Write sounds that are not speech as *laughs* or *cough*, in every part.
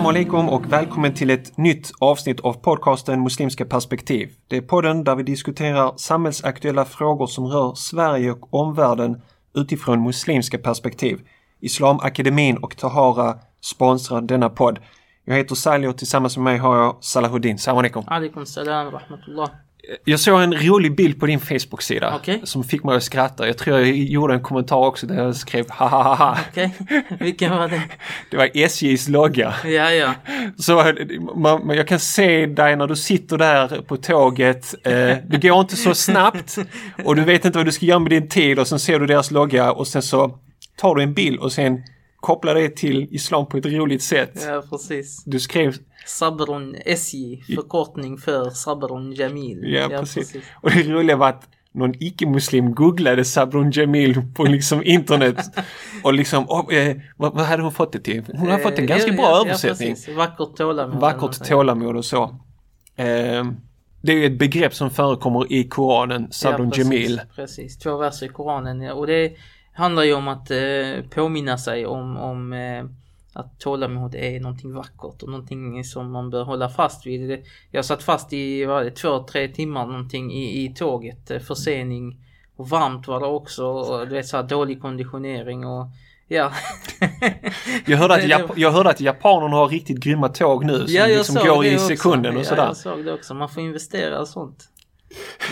Salam alaikum och välkommen till ett nytt avsnitt av podcasten Muslimska perspektiv. Det är podden där vi diskuterar samhällsaktuella frågor som rör Sverige och omvärlden utifrån muslimska perspektiv. Islamakademin och Tahara sponsrar denna podd. Jag heter Salih och tillsammans med mig har jag Salahuddin. Salam alaikum. Alaikum salam rahmatullah. Jag såg en rolig bild på din Facebook-sida Okej. som fick mig att skratta. Jag tror jag gjorde en kommentar också där jag skrev ha ha ha. Okej, vilken var det? Det var SJs logga. Ja, ja. Så man, man- jag kan se dig när du sitter där på tåget. Eh, det går inte så snabbt och du vet inte vad du ska göra med din tid och sen ser du deras logga och sen så tar du en bild och sen kopplar det till islam på ett roligt sätt. Ja, precis. Du skrev, Sabrun SJ, förkortning för Sabrun Jamil. ja, precis. Och det roliga var att någon icke-muslim googlade Sabrun Jamil på liksom internet *laughs* och liksom, oh, eh, vad, vad hade hon fått det till? Hon har fått en ganska bra översättning. Ja, precis. Vackert tålamod. Vackert tålamod och så. Ehm, det är ju ett begrepp som förekommer i Koranen, Sabrun ja, precis, Jamil. Precis, två verser i Koranen. Ja. Och det handlar ju om att eh, påminna sig om, om eh, att tålamod är någonting vackert och någonting som man bör hålla fast vid. Jag satt fast i vad det, två, tre timmar någonting i, i tåget, eh, försening och varmt var det också och du vet så här dålig konditionering och ja. *laughs* Jag hörde, att *laughs* Jap- jag hörde att japanerna har riktigt grymma tåg nu som Ja, liksom går i sekunden och ja, sådär. jag såg det också. Man får investera i sånt.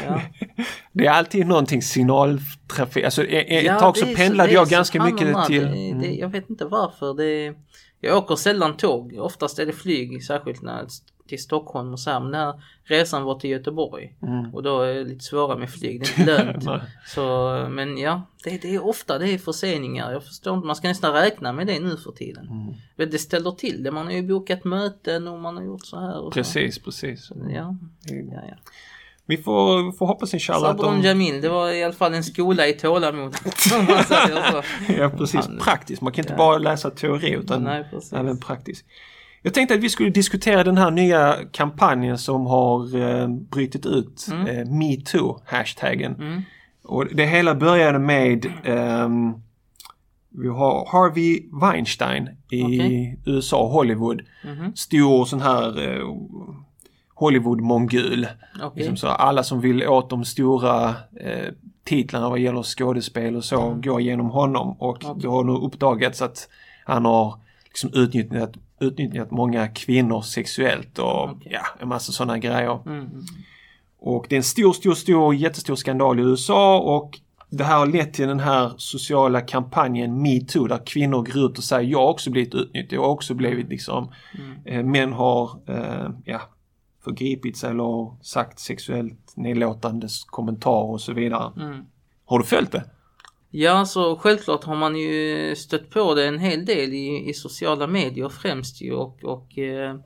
Ja. *laughs* Det är alltid någonting signaltrafik. Alltså e- e- ett Ja, tag så pendlade är jag så ganska mycket till... Det, det, Mm. jag vet inte varför. Det, jag åker sällan tåg. Oftast är det flyg, särskilt när till Stockholm och så här. Men den här resan var till Göteborg. Mm. Och då är det lite svårare med flyg. Det är inte lönt. *laughs* Så, men ja, det, det är ofta det är förseningar. Jag förstår inte, man ska nästan räkna med det nu för tiden. Mm. Men Det ställer till det. Man har ju bokat möten och man har gjort så här. Och Precis, precis. Så. Ja, ja, ja. Vi får, får hoppas inshallah att Sabrun de... Jamil, det var i alla fall en skola i tålamod. *laughs* Ja, precis. Praktiskt. Man kan inte bara läsa teori utan Nej, även praktiskt. Jag tänkte att vi skulle diskutera den här nya kampanjen som har eh, brutit ut, eh, metoo-hashtaggen. Mm. Och det hela började med ehm, vi har Harvey Weinstein i Okej. USA, Hollywood. Mhm. Stor sån här eh, Hollywood-mongul. Okej. Liksom så alla som vill åt de stora eh, titlarna vad gäller skådespel och så går genom honom. Och Mm. Okej. det har nu uppdagats att han har liksom utnyttjat, utnyttjat många kvinnor sexuellt och Okej. ja, en massa sådana grejer. Mm. Och det är en stor, stor, stor, jättestor skandal i USA och det här har lett till den här sociala kampanjen metoo där kvinnor går ut och säger jag har också blivit utnyttjad, jag har också blivit liksom, Mm. eh, män har eh, ja, förgripit sig eller sagt sexuellt nedlåtande kommentarer och så vidare. Mm. Har du följt det? Ja, så självklart har man ju stött på det en hel del i, i sociala medier främst ju och, och eh,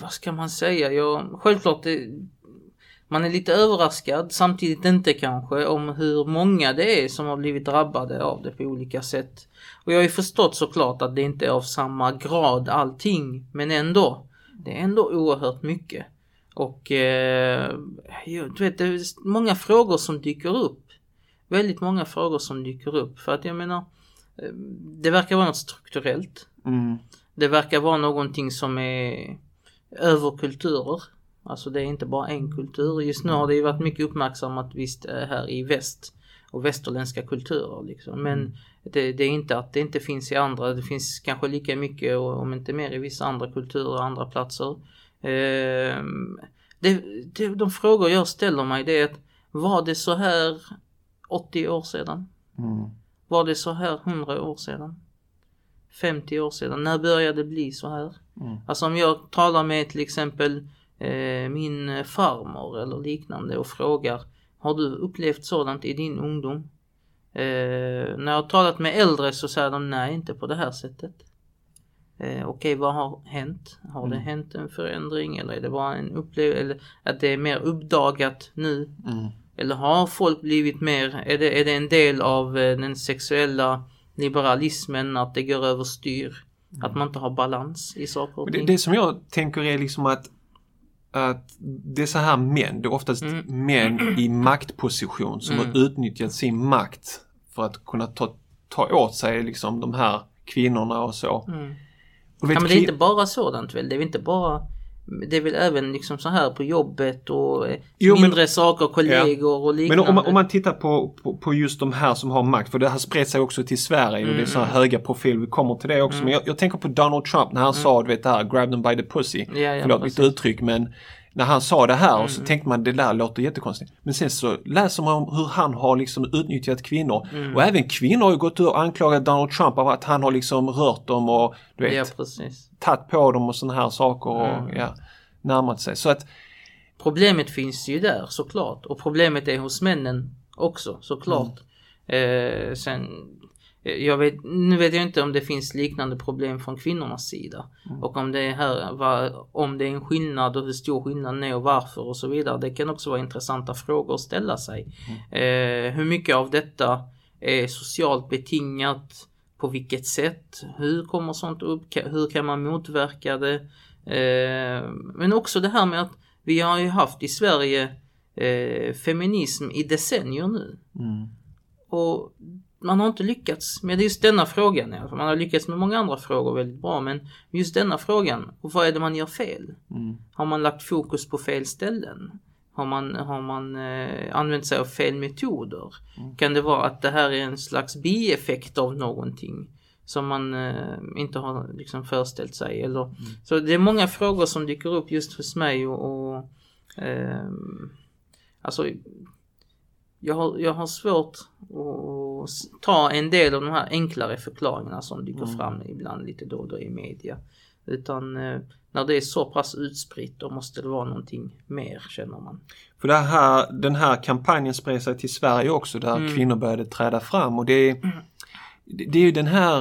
vad ska man säga? Ja, självklart det, man är lite överraskad, samtidigt inte kanske, om hur många det är som har blivit drabbade av det på olika sätt. Och jag har ju förstått såklart att det inte är av samma grad allting, men ändå. Det är ändå oerhört mycket. Och eh, du vet, det är många frågor som dyker upp. Väldigt många frågor som dyker upp. För att jag menar, eh, det verkar vara något strukturellt. Mm. Det verkar vara någonting som är över kulturer. Alltså det är inte bara en kultur. Just nu har det ju varit mycket uppmärksammat visst eh, här i väst och västerländska kulturer liksom. Men det, det är inte att det inte finns i andra. Det finns kanske lika mycket om inte mer i vissa andra kulturer och andra platser. Ehm, det, det, de frågor jag ställer mig det är att var det så här 80 år sedan? Mm. Var det så här 100 år sedan? 50 år sedan? När började det bli så här? Mm. Alltså om jag talar med till exempel eh, min farmor eller liknande och frågar Har du upplevt sådant i din ungdom? Eh, när jag har talat med äldre så säger de nej, inte på det här sättet. Eh, Okej, vad har hänt? Har det hänt en förändring eller är det bara en upplevelse? Eller att det är mer uppdagat nu? Mm. Eller har folk blivit mer, är det, är det en del av eh, den sexuella liberalismen att det går överstyr? Att man inte har balans i saker och Men Det, ting? det som jag tänker är liksom att, att det är så här män, det är oftast Mm. män i maktposition som Mm. har utnyttjat sin makt för att kunna ta, ta åt sig liksom de här kvinnorna och så. Mm. Och Ja, men det är inte bara sådant väl? Det är inte bara det är väl även liksom så här på jobbet och eh, Jo, men- mindre saker, kollegor och Men liknande. om man, om man tittar på, på, på just de här som har makt, för det har spridit sig också till Sverige och det är Mm, så här höga profiler, vi kommer till det också. Men jag, jag tänker på Donald Trump när han sa, du vet det här, grab them by the pussy. Mm. Ja, ja, Förlåt mitt. Mm, uttryck men när han sa det här och så tänkte man det där låter jättekonstigt. Men sen så läser man om hur han har liksom utnyttjat kvinnor. Mm. Och även kvinnor har ju gått ut och anklagat Donald Trump av att han har liksom rört dem och du vet, Ja, precis. tagit på dem och sådana här saker och Mm. ja, närmat sig. Så att Problemet finns ju där såklart och problemet är hos männen också såklart. Mm. Eh, sen, jag vet, nu vet jag inte om det finns liknande problem från kvinnornas sida. Mm. Och om det är här, vad, om det är en skillnad och hur stor skillnaden är och varför och så vidare. Det kan också vara intressanta frågor att ställa sig. Mm. Eh, hur mycket av detta är socialt betingat? På vilket sätt? Hur kommer sånt upp? Hur kan man motverka det? Eh, men också det här med att vi har ju haft i Sverige eh, feminism i decennier nu. mm, Och man har inte lyckats med just denna frågan. i alla fall. Man har lyckats med många andra frågor väldigt bra men just denna frågan, och vad är det man gör fel? mm, Har man lagt fokus på fel ställen? Har man, har man eh, använt sig av fel metoder? Kan det vara att det här är en slags bieffekt av någonting? Som man eh, inte har liksom föreställt sig. Eller, Så det är många frågor som dyker upp just hos mig och, och ehm, alltså jag har, jag har svårt att ta en del av de här enklare förklaringarna som dyker fram ibland lite då och då i media. Utan eh, när det är så pass utspritt då måste det vara någonting mer känner man. För det här, den här kampanjen spred sig till Sverige också där Mm. kvinnor började träda fram och det är, det är ju den här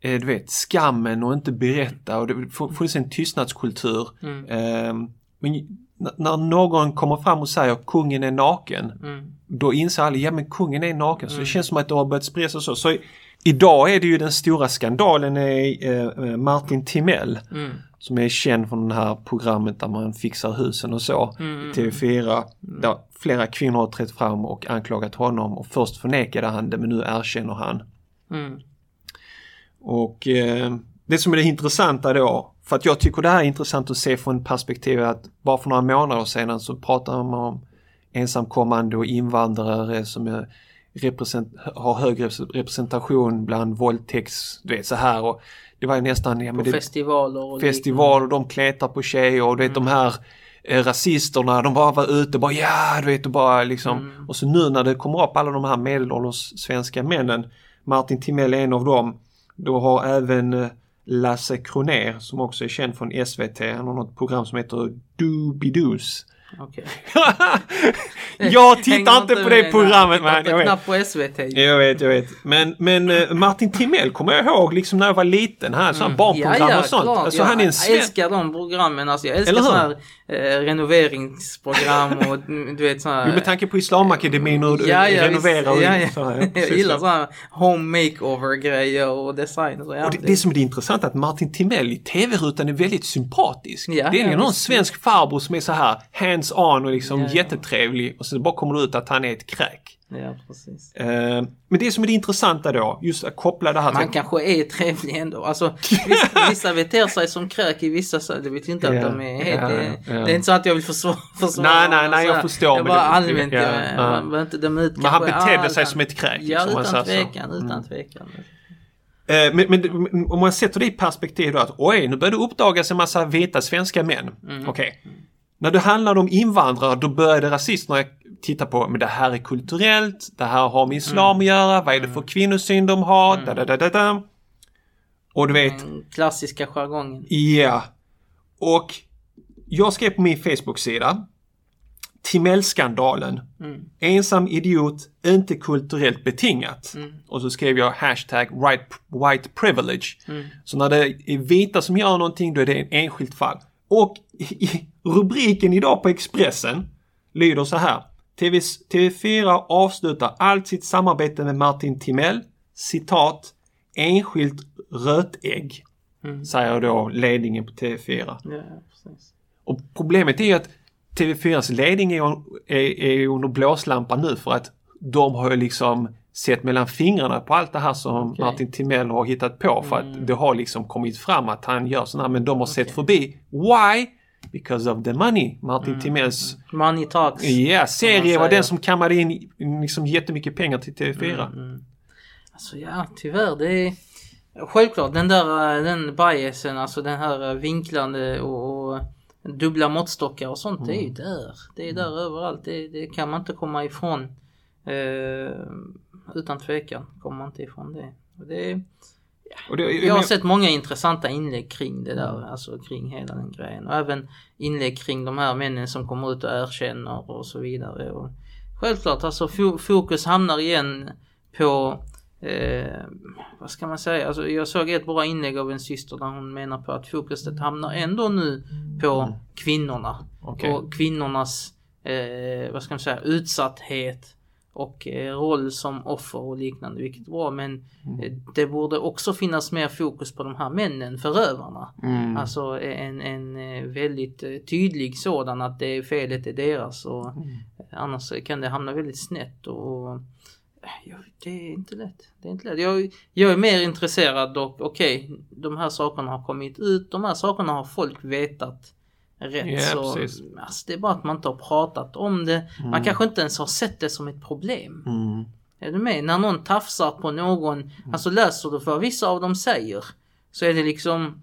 eh, du vet, skammen och inte berätta och det får fullständig tystnadskultur. Mm. Eh, men när någon kommer fram och säger kungen är naken, Mm. då inser alla, ja men kungen är naken. Så det känns som att det har börjat sprida sig så. Så idag är det ju den stora skandalen är eh, Martin Timell Mm. som är känd från det här programmet där man fixar husen och så. Mm. TV4. Där flera kvinnor har trätt fram och anklagat honom och först förnekade han det men nu erkänner han. Mm. Och eh, det som är det intressanta då, för att jag tycker det här är intressant att se från perspektivet att bara för några månader sedan så pratade man om ensamkommande och invandrare som har hög representation bland våldtäkts, du vet så här. Och det var ju nästan, ja På det, festivaler och festivaler, de kletar på tjejer och du vet de här eh, rasisterna, de bara var ute och bara ja, du vet och bara liksom. Och så nu när det kommer upp alla de här medelålders svenska männen, Martin Timell är en av dem, då har även eh, Lasse Kroner som också är känd från SVT, han har något program som heter Doobidus. Okej. *laughs* jag tittar inte på det programmet man, jag vet. på SVT. Jag vet, jag vet. Men, men eh, Martin Timell kommer jag ihåg liksom när jag var liten. Han mm. barnprogram och sånt. Alltså, jag han är en jag sven- älskar de programmen. Alltså, jag älskar sådana här eh, renoveringsprogram och mm, du vet sådana Jo, Med tanke på Islamakademin och Ja, ja, renoverar visst. och ja, ja. så här, *laughs* Jag gillar så. sådana här home makeover grejer och design och så. Ja, Och det, det som är det intressanta är att Martin Timell i tv-rutan är väldigt sympatisk. Ja, det är ja, någon visst. svensk farbror som är så här hands-on och liksom Ja, ja. jättetrevlig och sen bara kommer det ut att han är ett kräk. ja, precis. Eh, men det som är det intressanta då, just att koppla det här Man till... kanske är trevlig ändå. Alltså, vissa, *laughs* vissa beter sig som kräk i vissa så det vet inte att Ja, de är helt... det, ja. det är inte så att jag vill försvara, försvara Nej, nej, nej, så jag förstår, Jag bara allmänt, ja, man behöver inte döma ut Men han betedde sig som ett kräk, Ja, liksom, utan så. tvekan, utan tvekan. Eh, Men, men om man sätter det i perspektiv då att oj, nu börjar det uppdagas en massa vita svenska män. Mm. Okej. När det handlar om invandrare då började rasisterna titta på men det här är kulturellt, det här har med islam Mm. att göra, vad är det för kvinnosyn de har, da, da, da, da, da. Och du vet, klassiska jargongen. ja. Och jag skrev på min Facebook-sida Timell-skandalen. Mm. Ensam idiot, inte kulturellt betingat. Mm. Och så skrev jag hashtag white, white privilege. Mm. Så när det är vita som gör någonting då är det en enskilt fall. Och i, rubriken idag på Expressen lyder så här. TV, TV4 avslutar allt sitt samarbete med Martin Timell. Citat. Enskilt rötägg. Mm. Säger då ledningen på TV4. Ja. Och problemet är ju att TV4s ledning är, är, är under blåslampan nu för att de har ju liksom sett mellan fingrarna på allt det här som Okej. Martin Timell har hittat på för Mm. att det har liksom kommit fram att han gör sådana här men de har sett Okej. förbi. Why? Because of the money. Martin Mm. Money talks. ja, serie var den som kammade in liksom jättemycket pengar till TV4. Mm. Alltså ja, tyvärr det är Självklart den där eh, den biasen, alltså den här eh, vinklande och, och dubbla måttstockar och sånt, det är ju Mm. där. Det är där överallt. Det, det kan man inte komma ifrån. Eh, utan tvekan kommer man inte ifrån det. Och det Och det, jag har men- sett många intressanta inlägg kring det Mm. där, alltså kring hela den grejen. Och även inlägg kring de här männen som kommer ut och erkänner och så vidare. Och självklart, alltså fo- fokus hamnar igen på Eh, vad ska man säga? Alltså, jag såg ett bra inlägg av en syster där hon menar på att fokuset hamnar ändå nu på kvinnorna. Okej. Och kvinnornas, eh, vad ska man säga, utsatthet och eh, roll som offer och liknande, vilket bra. Men eh, det borde också finnas mer fokus på de här männen, förövarna. Mm. Alltså en, en eh, väldigt eh, tydlig sådan att det felet är deras och Mm. annars kan det hamna väldigt snett och eh, ja, det är inte lätt. Det är inte lätt. Jag, jag är mer intresserad och okej, de här sakerna har kommit ut, de här sakerna har folk vetat rätt. Ja, så, alltså, det är bara att man inte har pratat om det. Man kanske inte ens har sett det som ett problem. Mm. Är du med? När någon tafsar på någon, alltså läser du vad vissa av dem säger så är det liksom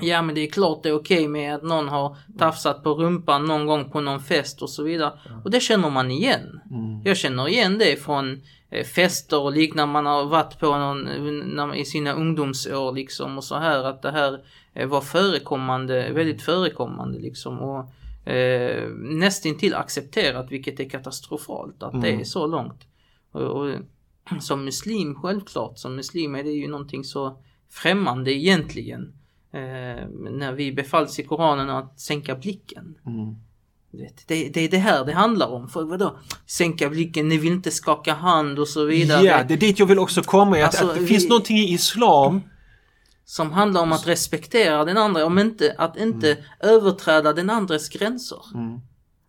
Ja men det är klart det är okej med att någon har tafsat på rumpan någon gång på någon fest och så vidare. Och det känner man igen. Mm. Jag känner igen det från eh, fester och liknande man har varit på någon, man- i sina ungdomsår liksom och så här att det här eh, var förekommande, väldigt förekommande liksom. Och, eh, nästintill accepterat vilket är katastrofalt att det Mm. är så långt. Och, och, *clears throat* som muslim självklart, som muslim är det ju någonting så främmande egentligen. Eh, när vi befalls i Koranen att sänka blicken. Mm. Vet, Det, det är det här det handlar om. För vadå? Sänka blicken, ni vill inte skaka hand och så vidare. Ja, det är dit jag vill också komma. Att, Alltså, att det vi- finns någonting i islam Som handlar om att respektera den andra, om inte, att inte överträda den andres gränser. Mm. Och,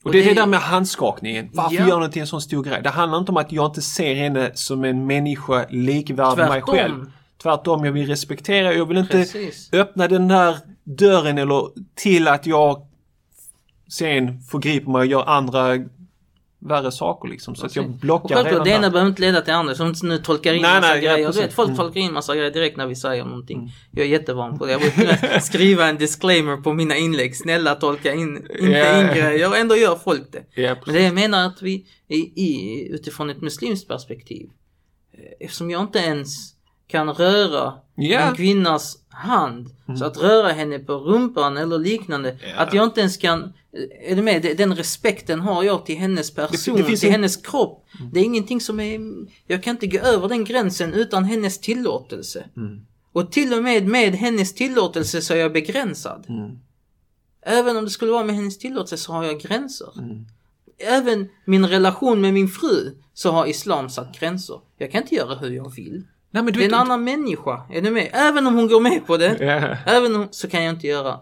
Och det är det- det där med handskakningen. Varför Ja. gör ni till en sån stor grej? Det handlar inte om att jag inte ser henne som en människa likvärd med mig Tvärtom. själv. Tvärtom, jag vill respektera. Jag vill inte Precis. öppna den där dörren eller till att jag sen förgriper mig och gör andra värre saker liksom. Så att jag Och blockar självklart, redan det ena behöver inte leda till andra. Som inte nu tolkar in Nej, massa nej, grejer. Precis. vet, folk Mm. tolkar in massa grejer direkt när vi säger någonting. Jag är jättevan på det. Jag brukar *laughs* skriva en disclaimer på mina inlägg. Snälla tolka in, inte Ja. in grejer. Och ändå gör folk det. Ja, Men det jag menar att vi, i, utifrån ett muslimskt perspektiv, eh, eftersom jag inte ens kan röra Ja. en kvinnas hand, så att röra henne på rumpan eller liknande, Ja. att jag inte ens kan, är du med? Det- Den respekten har jag till hennes person, det finns till en- hennes kropp. Det är ingenting som är, jag kan inte gå över den gränsen utan hennes tillåtelse. Mm. Och till och med med hennes tillåtelse så är jag begränsad. Mm. Även om det skulle vara med hennes tillåtelse så har jag gränser. Mm. Även min relation med min fru så har islam satt gränser. Jag kan inte göra hur jag vill. Nej, men du Det är en annan människa, är du med? Även om hon går med på det, Ja. även om, så kan jag inte göra.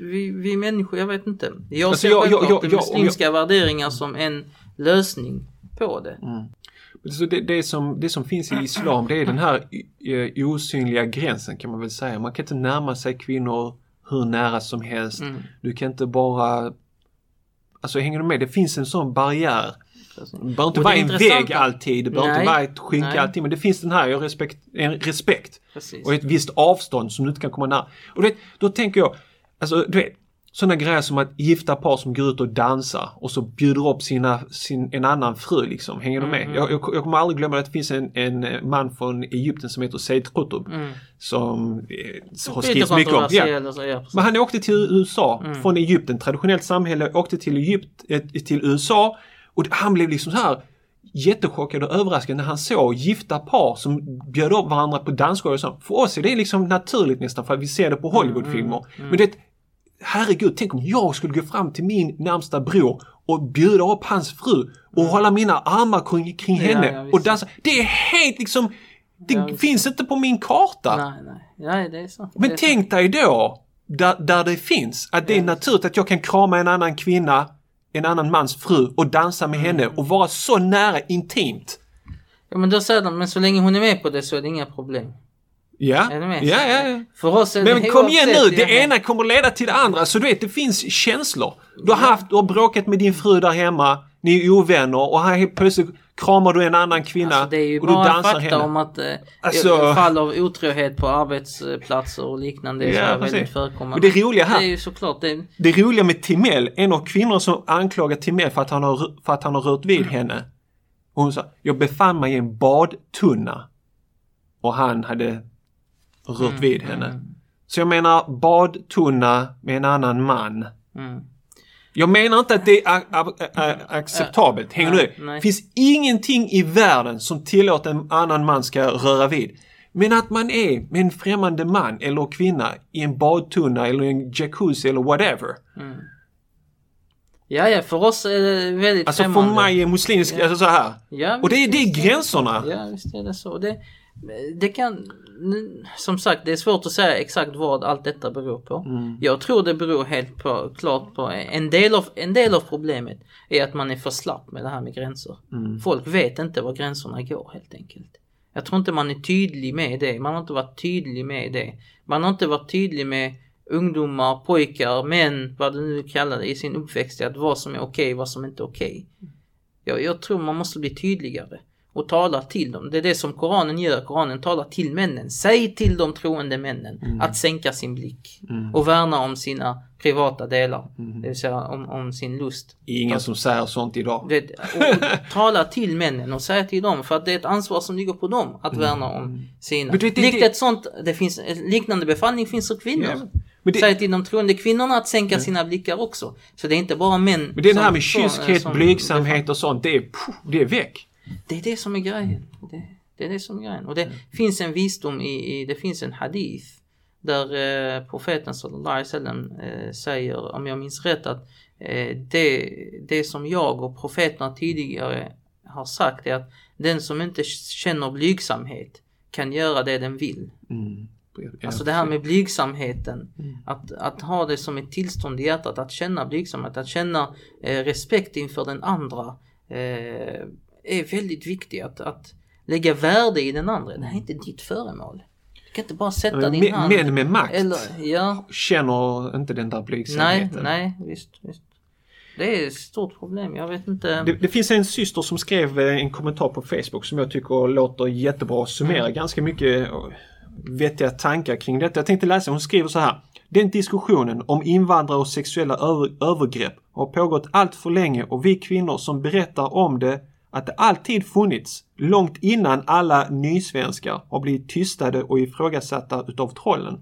Vi, vi människor, jag vet inte. Jag Alltså, ser jag- jag- jag- jag- muslimska värderingar som en lösning på det. Så det, det, som, det som finns i islam det är den här eh, osynliga gränsen kan man väl säga. Man kan inte närma sig kvinnor hur nära som helst. Mm. Du kan inte bara... Alltså hänger du med? Det finns en sån barriär. Det behöver inte vara en vägg alltid. Det behöver inte vara ett skynke nej. alltid. Men det finns den här jag respekt, en respekt. Precis. Och ett visst avstånd som du inte kan komma nära. Och vet, då tänker jag, alltså du vet, sådana grejer som att gifta par som går ut och dansar och så bjuder upp sina, sin, en annan fru liksom. Hänger du med? Mm. Jag, jag, jag kommer aldrig glömma att det finns en, en man från Egypten som heter Said Qutb. Mm. Som eh, har Lite skrivits mycket om. Ja. så, ja. Men han åkte till USA Mm. från Egypten, traditionellt samhälle, åkte till, Egypt, eh, till USA och han blev liksom så här jättechockad och överraskad när han såg gifta par som bjöd upp varandra på dansgolv och så. För oss är det liksom naturligt nästan för att vi ser det på Hollywoodfilmer. Men det Herregud, tänk om jag skulle gå fram till min närmsta bror och bjuda upp hans fru och hålla mina armar kring, kring Mm. Henne ja, och dansa. Det är helt liksom, det Ja, finns inte på min karta. Nej, nej. Nej, det är så. Men är så. tänk dig då, där, där det finns, att det är naturligt att jag kan krama en annan kvinna, en annan mans fru och dansa med henne och vara så nära intimt. Ja men då säger de, men så länge hon är med på det så är det inga problem. Ja, Är med? ja, ja. ja. För oss är Men det kom igen nu, det ena kommer leda till det andra. Så du vet, det finns känslor. Du har haft, du har bråkat med din fru där hemma, ni är ovänner och här helt plötsligt kramar du en annan kvinna Alltså, det är ju och du bara dansar fakta henne. om att eh, Alltså- fall av otrohet på arbetsplatser och liknande är Ja, precis. väldigt förekommande. Och det roliga här- Det är ju såklart det. Det roliga med Timell, en av kvinnorna som anklagar Timell för att han har, för att han har rört vid henne. Hon sa, jag befann mig i en badtunna. Och han hade rört vid henne. Så jag menar badtunna med en annan man. Mm. Jag menar inte att det är acceptabelt. Hänger du med? Det finns ingenting i världen som tillåter en annan man ska röra vid. Men att man är med en främmande man eller kvinna i en badtunna eller en jacuzzi eller whatever. Ja, ja, för oss är det väldigt Alltså främmande. för mig är muslimsk, alltså så här. Ja, Och det, är- det är gränserna. Ja, visst är det så. Det, det kan, som sagt, det är svårt att säga exakt vad allt detta beror på. Mm. Jag tror det beror helt på, klart på, en del, av, en del av problemet är att man är för slapp med det här med gränser. Mm. Folk vet inte var gränserna går helt enkelt. Jag tror inte man är tydlig med det. Man har inte varit tydlig med det. Man har inte varit tydlig med ungdomar, pojkar, män, vad du nu kallar det i sin uppväxt. Att vad som är okej, vad som inte är okej. Jag, jag tror man måste bli tydligare och tala till dem. Det är det som Koranen gör. Koranen talar till männen. Säg till de troende männen att sänka sin blick och värna om sina privata delar. Det vill säga om, om sin lust. Ingen som säger sånt idag. Det, och *laughs* tala till männen och säga till dem för att det är ett ansvar som ligger på dem att värna om sina. Men det- det- Likt ett sånt, det finns, liknande befallning finns för kvinnor. Men det- Säg till de troende kvinnorna att sänka sina blickar också. Så det är inte bara män. Men det här med kyskhet, blygsamhet och sånt, det är, puh, det är väck. Det är det som är grejen. Det, det är det som är grejen. Och det finns en visdom i, i det finns en hadith där eh, profeten sallallahu alaihi wasallam eh, säger, om jag minns rätt, att eh, det, det som jag och profeterna tidigare har sagt är att den som inte känner blygsamhet kan göra det den vill. Mm. Alltså det här med blygsamheten. Mm. Att, att ha det som ett tillstånd i hjärtat, att känna blygsamhet, att känna eh, respekt inför den andra. Eh, är väldigt viktigt. Att, att lägga värde i den andra. Det här är inte ditt föremål. Du kan inte bara sätta din hand. Män med makt Eller, ja, känner inte den där nej, blygsamheten. nej, visst, visst. Det är ett stort problem. Jag vet inte. Det, det finns en syster som skrev eh, en kommentar på Facebook som jag tycker låter jättebra summerar Mm. ganska mycket eh, vettiga tankar kring detta. Jag tänkte läsa, hon skriver så här. Den diskussionen om invandrare och sexuella över, övergrepp har pågått allt för länge och vi kvinnor som berättar om det att det alltid funnits, långt innan alla nysvenskar har blivit tystade och ifrågasatta utav trollen.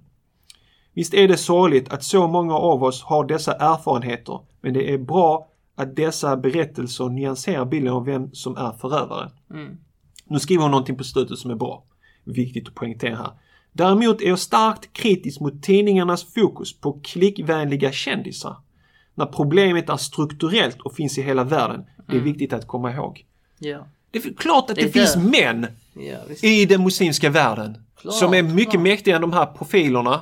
Visst är det sorgligt att så många av oss har dessa erfarenheter, men det är bra att dessa berättelser nyanserar bilden av vem som är förövare. Mm. Nu skriver hon någonting på slutet som är bra. Viktigt att poängtera här. Däremot är jag starkt kritisk mot tidningarnas fokus på klickvänliga kändisar. När problemet är strukturellt och finns i hela världen. Det är viktigt att komma ihåg. Ja, Det är klart att det. Det är finns där. män visst. i den muslimska världen. Klart, som är mycket klart. mäktigare än de här profilerna.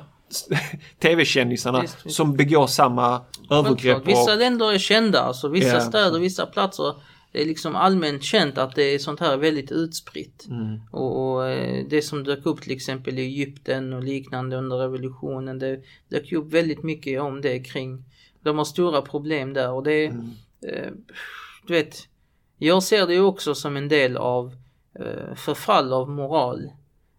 *laughs* TV-kändisarna som begår samma övergrepp. Självklart. Vissa Och, länder är kända, alltså vissa Ja. städer, vissa platser. Det är liksom allmänt känt att det är sånt här väldigt utspritt. Mm. Och, och eh, det som dök upp till exempel i Egypten och liknande under revolutionen. Det dök upp väldigt mycket om det kring. De har stora problem där och det Mm. eh, du vet. Jag ser det också som en del av eh, förfall av moral.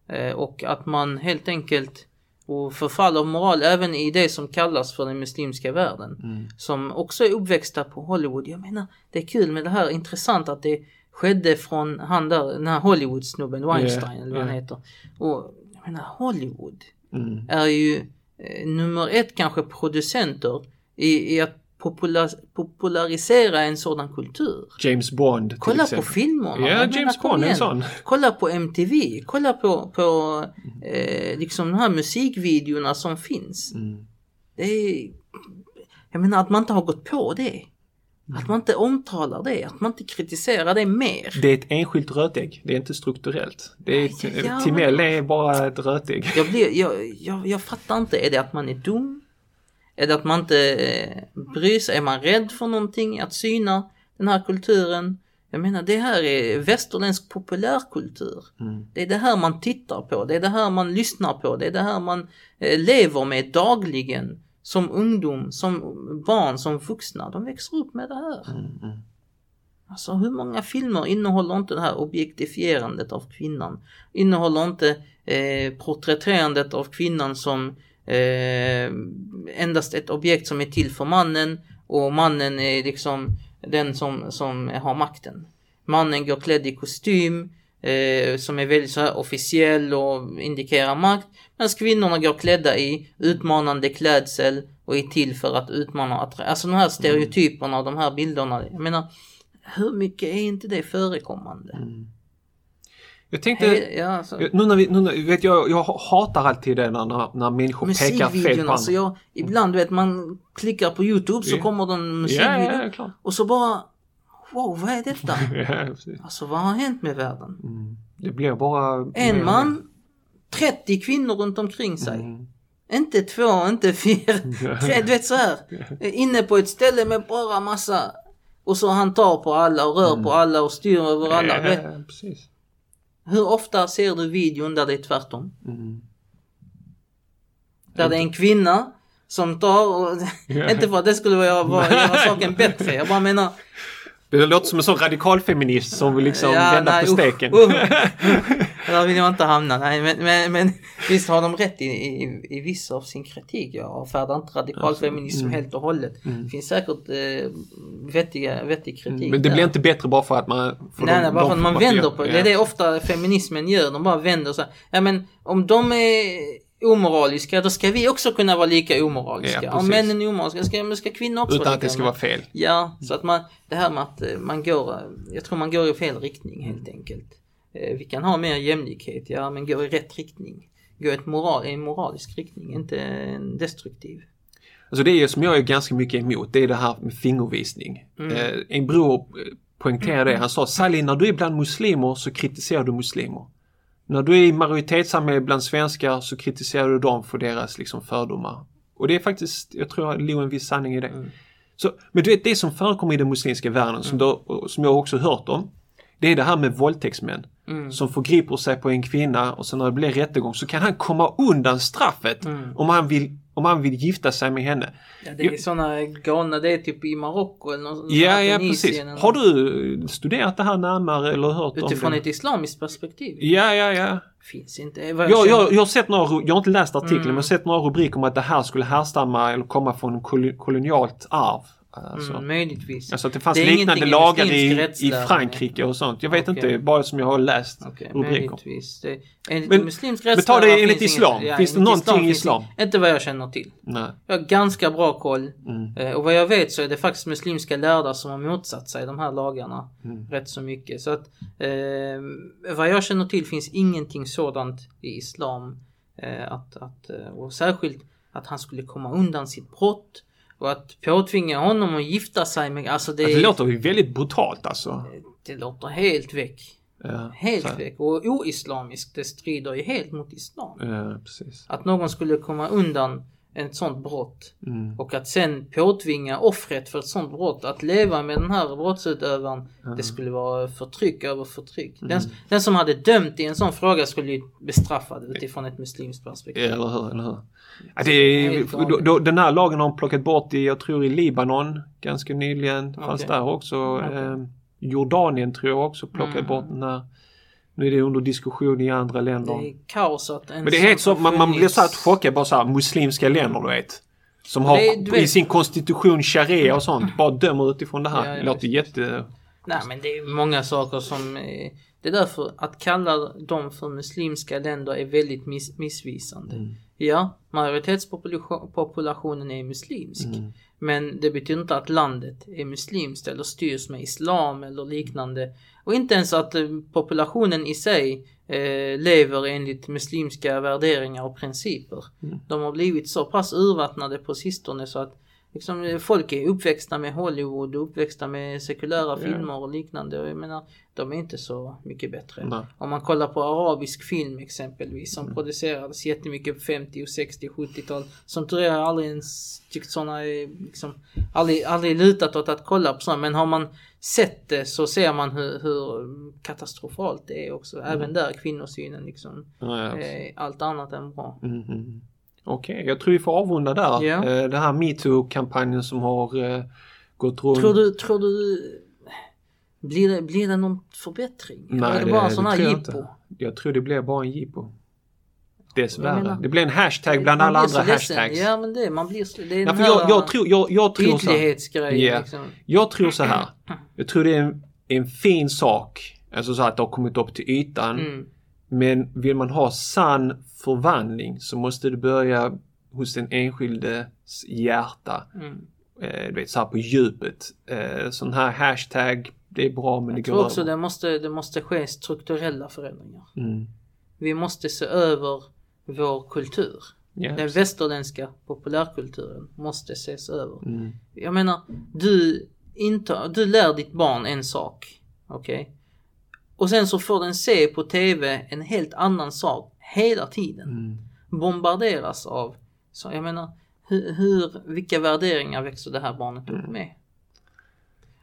Eh, och att man helt enkelt och förfall av moral även i det som kallas för den muslimska världen. Mm. Som också är uppväxta på Hollywood. Jag menar, det är kul med det här, intressant att det skedde från han där, den här Hollywood-snubben, Weinstein Yeah, eller vad han yeah. heter. Och jag menar, Hollywood Mm. är ju eh, nummer ett kanske producenter i, i att popular, popularisera en sådan kultur. James Bond till Kolla på exempel. filmerna. Ja, Jag James Bond är en sån. Kolla på MTV, kolla på, på eh, liksom de här musikvideorna som finns. Mm. Det är, jag menar att man inte har gått på det. Att man inte omtalar det, att man inte kritiserar det mer. Det är ett enskilt rötägg. Det är inte strukturellt. Det är Ja, ja, Timell är bara ett rötägg. Jag, blir, jag, jag, jag fattar inte, är det att man är dum? Är det att man inte eh, bryr sig? Är man rädd för någonting? Att syna den här kulturen? Jag menar det här är västerländsk populärkultur. Mm. Det är det här man tittar på, det är det här man lyssnar på, det är det här man eh, lever med dagligen. Som ungdom, som barn, som vuxna. De växer upp med det här. Mm. Mm. Alltså hur många filmer innehåller inte det här objektifierandet av kvinnan? Innehåller inte eh, porträtterandet av kvinnan som eh, endast ett objekt som är till för mannen och mannen är liksom den som, som har makten. Mannen går klädd i kostym eh, som är väldigt så här officiell och indikerar makt. Medan kvinnorna går klädda i utmanande klädsel och är till för att utmana. Alltså de här stereotyperna och de här bilderna. Jag menar, hur mycket är inte det förekommande? Mm. Jag tänkte, He- ja, alltså, nu när vi, nu när, vet jag, jag hatar alltid det när, när, människor pekar fel på alltså andra. jag, ibland vet man klickar på Youtube så Ja. kommer det en musikvideo ja, klart. och så bara Wow, vad är detta? *laughs* Ja. Alltså vad har hänt med världen? Mm. Det blir bara... En man, 30 kvinnor runt omkring sig. Mm. Inte två, inte fyra, *laughs* tre, du vet så här. Inne på ett ställe med bara massa och så han tar på alla och rör på alla och styr över alla. Ja, precis. Hur ofta ser du videon där det är tvärtom? Mm. Där det är en kvinna som tar och, *laughs* inte för att det skulle vara, vara, göra saken bättre, jag bara menar Det låter som en sån radikalfeminist som vill liksom Ja, vända nej, på steken. usch. Där vill jag inte hamna. Nej, men, men, men visst har de rätt i, i, i vissa av sin kritik. Jag avfärdar inte radikalfeminism Mm. helt och hållet. Det finns säkert eh, vettiga, vettig kritik Men det där. blir inte bättre bara för att man... För Nej, de- nej, bara för att man vänder på det. ja. Det är det ofta feminismen gör. De bara vänder så här. Ja men om de är omoraliska då ska vi också kunna vara lika omoraliska. Ja, om männen är omoraliska ska, ska kvinnor också Utan vara att det ska vara fel. Ja, så att man, det här med att eh, man går, eh, jag tror man går i fel riktning helt Mm. enkelt. Eh, Vi kan ha mer jämlikhet, ja men gå i rätt riktning. Gå ett moral, i en moralisk riktning, inte en destruktiv. Alltså det är som jag är ganska mycket emot, det är det här med fingervisning. Mm. En bror poängterade det, han sa Sally när du är bland muslimer så kritiserar du muslimer. När du är i majoritetssamhälle bland svenskar så kritiserar du dem för deras liksom fördomar. Och det är faktiskt, jag tror det ligger en viss sanning i det. Mm. Så, men du vet det som förekommer i den muslimska världen som, du, som jag också hört om. Det är det här med våldtäktsmän. Mm. Som förgriper sig på en kvinna och sen när det blir rättegång så kan han komma undan straffet Mm. om, han vill, om han vill gifta sig med henne. Ja, det är sådana galna, det är typ i Marocko eller något Ja, ja precis. eller Har du studerat det här närmare eller hört Utifrån om ett islamiskt perspektiv? det? Ja, ja, ja. Finns inte. Jag Jag, jag, jag har sett några, jag har inte läst artikeln, Mm. men jag har sett några rubriker om att det här skulle härstamma eller komma från kol- kolonialt arv. Alltså, Mm, möjligtvis. alltså att det fanns Det liknande lagar i, i. Frankrike och sånt. Jag vet Okej. inte, bara som jag har läst Okej, rubriker. möjligtvis. Det, enligt Men- muslimsk men ta det enligt finns islam. inget- Finns det någonting i islam? Inte vad jag känner till. Nej. Jag har ganska bra koll. Mm. Eh, Och vad jag vet så är det faktiskt muslimska lärda som har motsatt sig de här lagarna Mm. rätt så mycket. Så att eh, vad jag känner till finns ingenting sådant i islam. Eh, att, att, eh, och särskilt att han skulle komma undan sitt brott och att påtvinga honom att gifta sig med, alltså det, Alltså, det låter ju väldigt brutalt alltså. det låter helt väck. Ja, Helt så väck. Och oislamiskt, det strider ju helt mot islam. Ja, precis. Att någon skulle komma undan ett sånt brott Mm. och att sen påtvinga offret för ett sånt brott att leva med den här brottsutövaren. Det skulle vara förtryck över förtryck. Mm. Den, den som hade dömt i en sån fråga skulle ju bestraffad utifrån ett muslimskt perspektiv. Eller hur, eller hur? Ja, det är, då, då, den här lagen har de plockat bort i, jag tror i Libanon ganska nyligen. Fanns Okej. där också. Okej. Eh, Jordanien tror jag också plockat Mm. bort den här. Nu är det under diskussion i andra länder. Det är kaos att en Men det är helt så, man, man blir så här chockad bara så här muslimska länder du vet. Som har Det- i vet- sin konstitution sharia och sånt bara dömer utifrån det här. Ja, det låter jätte... Nej men det är många saker som... Det är därför att kalla dem för muslimska länder är väldigt miss, missvisande. Mm. Ja, majoritetspopulationen är muslimsk. Mm. Men det betyder inte att landet är muslimskt eller styrs med islam eller liknande. Och inte ens att eh, populationen i sig eh, lever enligt muslimska värderingar och principer. Mm. De har blivit så pass urvattnade på sistone så att Liksom, folk är uppväxta med Hollywood och uppväxta med sekulära filmer och liknande. Och jag menar, de är inte så mycket bättre. Nej. Om man kollar på arabisk film exempelvis Mm. som producerades jättemycket på 50 och 60 70-tal. Som tur är har jag aldrig ens tyckt sådana är liksom aldrig, aldrig lutat åt att kolla på sådana. Men har man sett det så ser man hur, hur katastrofalt det är också. Mm. Även där kvinnosynen liksom. Ja, ja. är allt annat än bra. Mm, Okej, jag tror vi får avrunda där. Eh, Den här metoo-kampanjen som har eh, gått runt. Tror du, tror du blir det, blir det någon förbättring? Nej, Eller är det bara en sån här jag jippo? Jag tror det blir bara en jippo. Dessvärre. menar- Det blir en hashtag bland alla andra hashtags. Ja men det, man blir så, det är för här jag, jag, tror, jag, jag, tror så, ytlighetsgrejen Ja. liksom. jag tror så här. Jag tror det är en, en fin sak. Alltså så att det har kommit upp till ytan. Mm. Men vill man ha sann förvandling så måste det börja hos den enskildes hjärta. Mm. Eh, du vet, så här på djupet. Eh, sån här hashtag, det är bra men det Jag går tror också över. det måste, det måste ske strukturella förändringar. Mm. Vi måste se över vår kultur. Ja. Den västerländska populärkulturen måste ses över. Mm. Jag menar, du, inte, du lär ditt barn en sak. Okej? Och sen så får den se på TV en helt annan sak hela tiden. Mm. Bombarderas av. Så jag menar, hur, hur, vilka värderingar växer det här barnet upp med?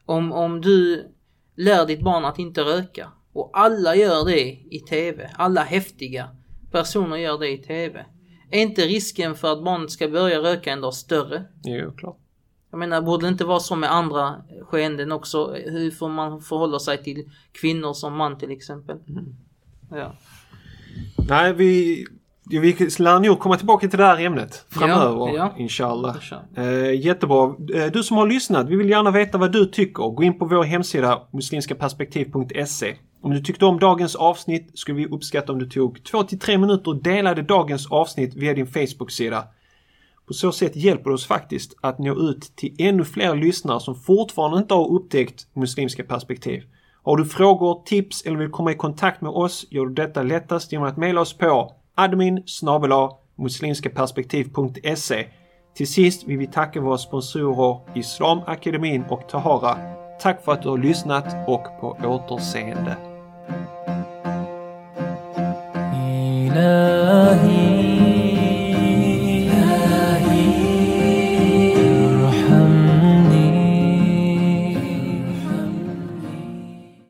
Om, om du lär ditt barn att inte röka och alla gör det i TV, alla häftiga personer gör det i TV. Är inte risken för att barnet ska börja röka en dag större? Jo, klart. Jag menar, borde det inte vara så med andra skeenden också? Hur får man förhålla sig till kvinnor som man till exempel? Ja. Nej, vi, vi lär nog komma tillbaka till det här ämnet framöver. Ja, ja. Inshallah. Eh, jättebra. Eh, du som har lyssnat, vi vill gärna veta vad du tycker. Gå in på vår hemsida muslimskaperspektiv.se. Om du tyckte om dagens avsnitt skulle vi uppskatta om du tog 2-3 minuter och delade dagens avsnitt via din Facebook-sida. På så sätt hjälper det oss faktiskt att nå ut till ännu fler lyssnare som fortfarande inte har upptäckt muslimska perspektiv. Har du frågor, tips eller vill komma i kontakt med oss gör du detta lättast genom att mejla oss på admin muslimskaperspektiv.se Till sist vill vi tacka våra sponsorer Islamakademin och Tahara. Tack för att du har lyssnat och på återseende.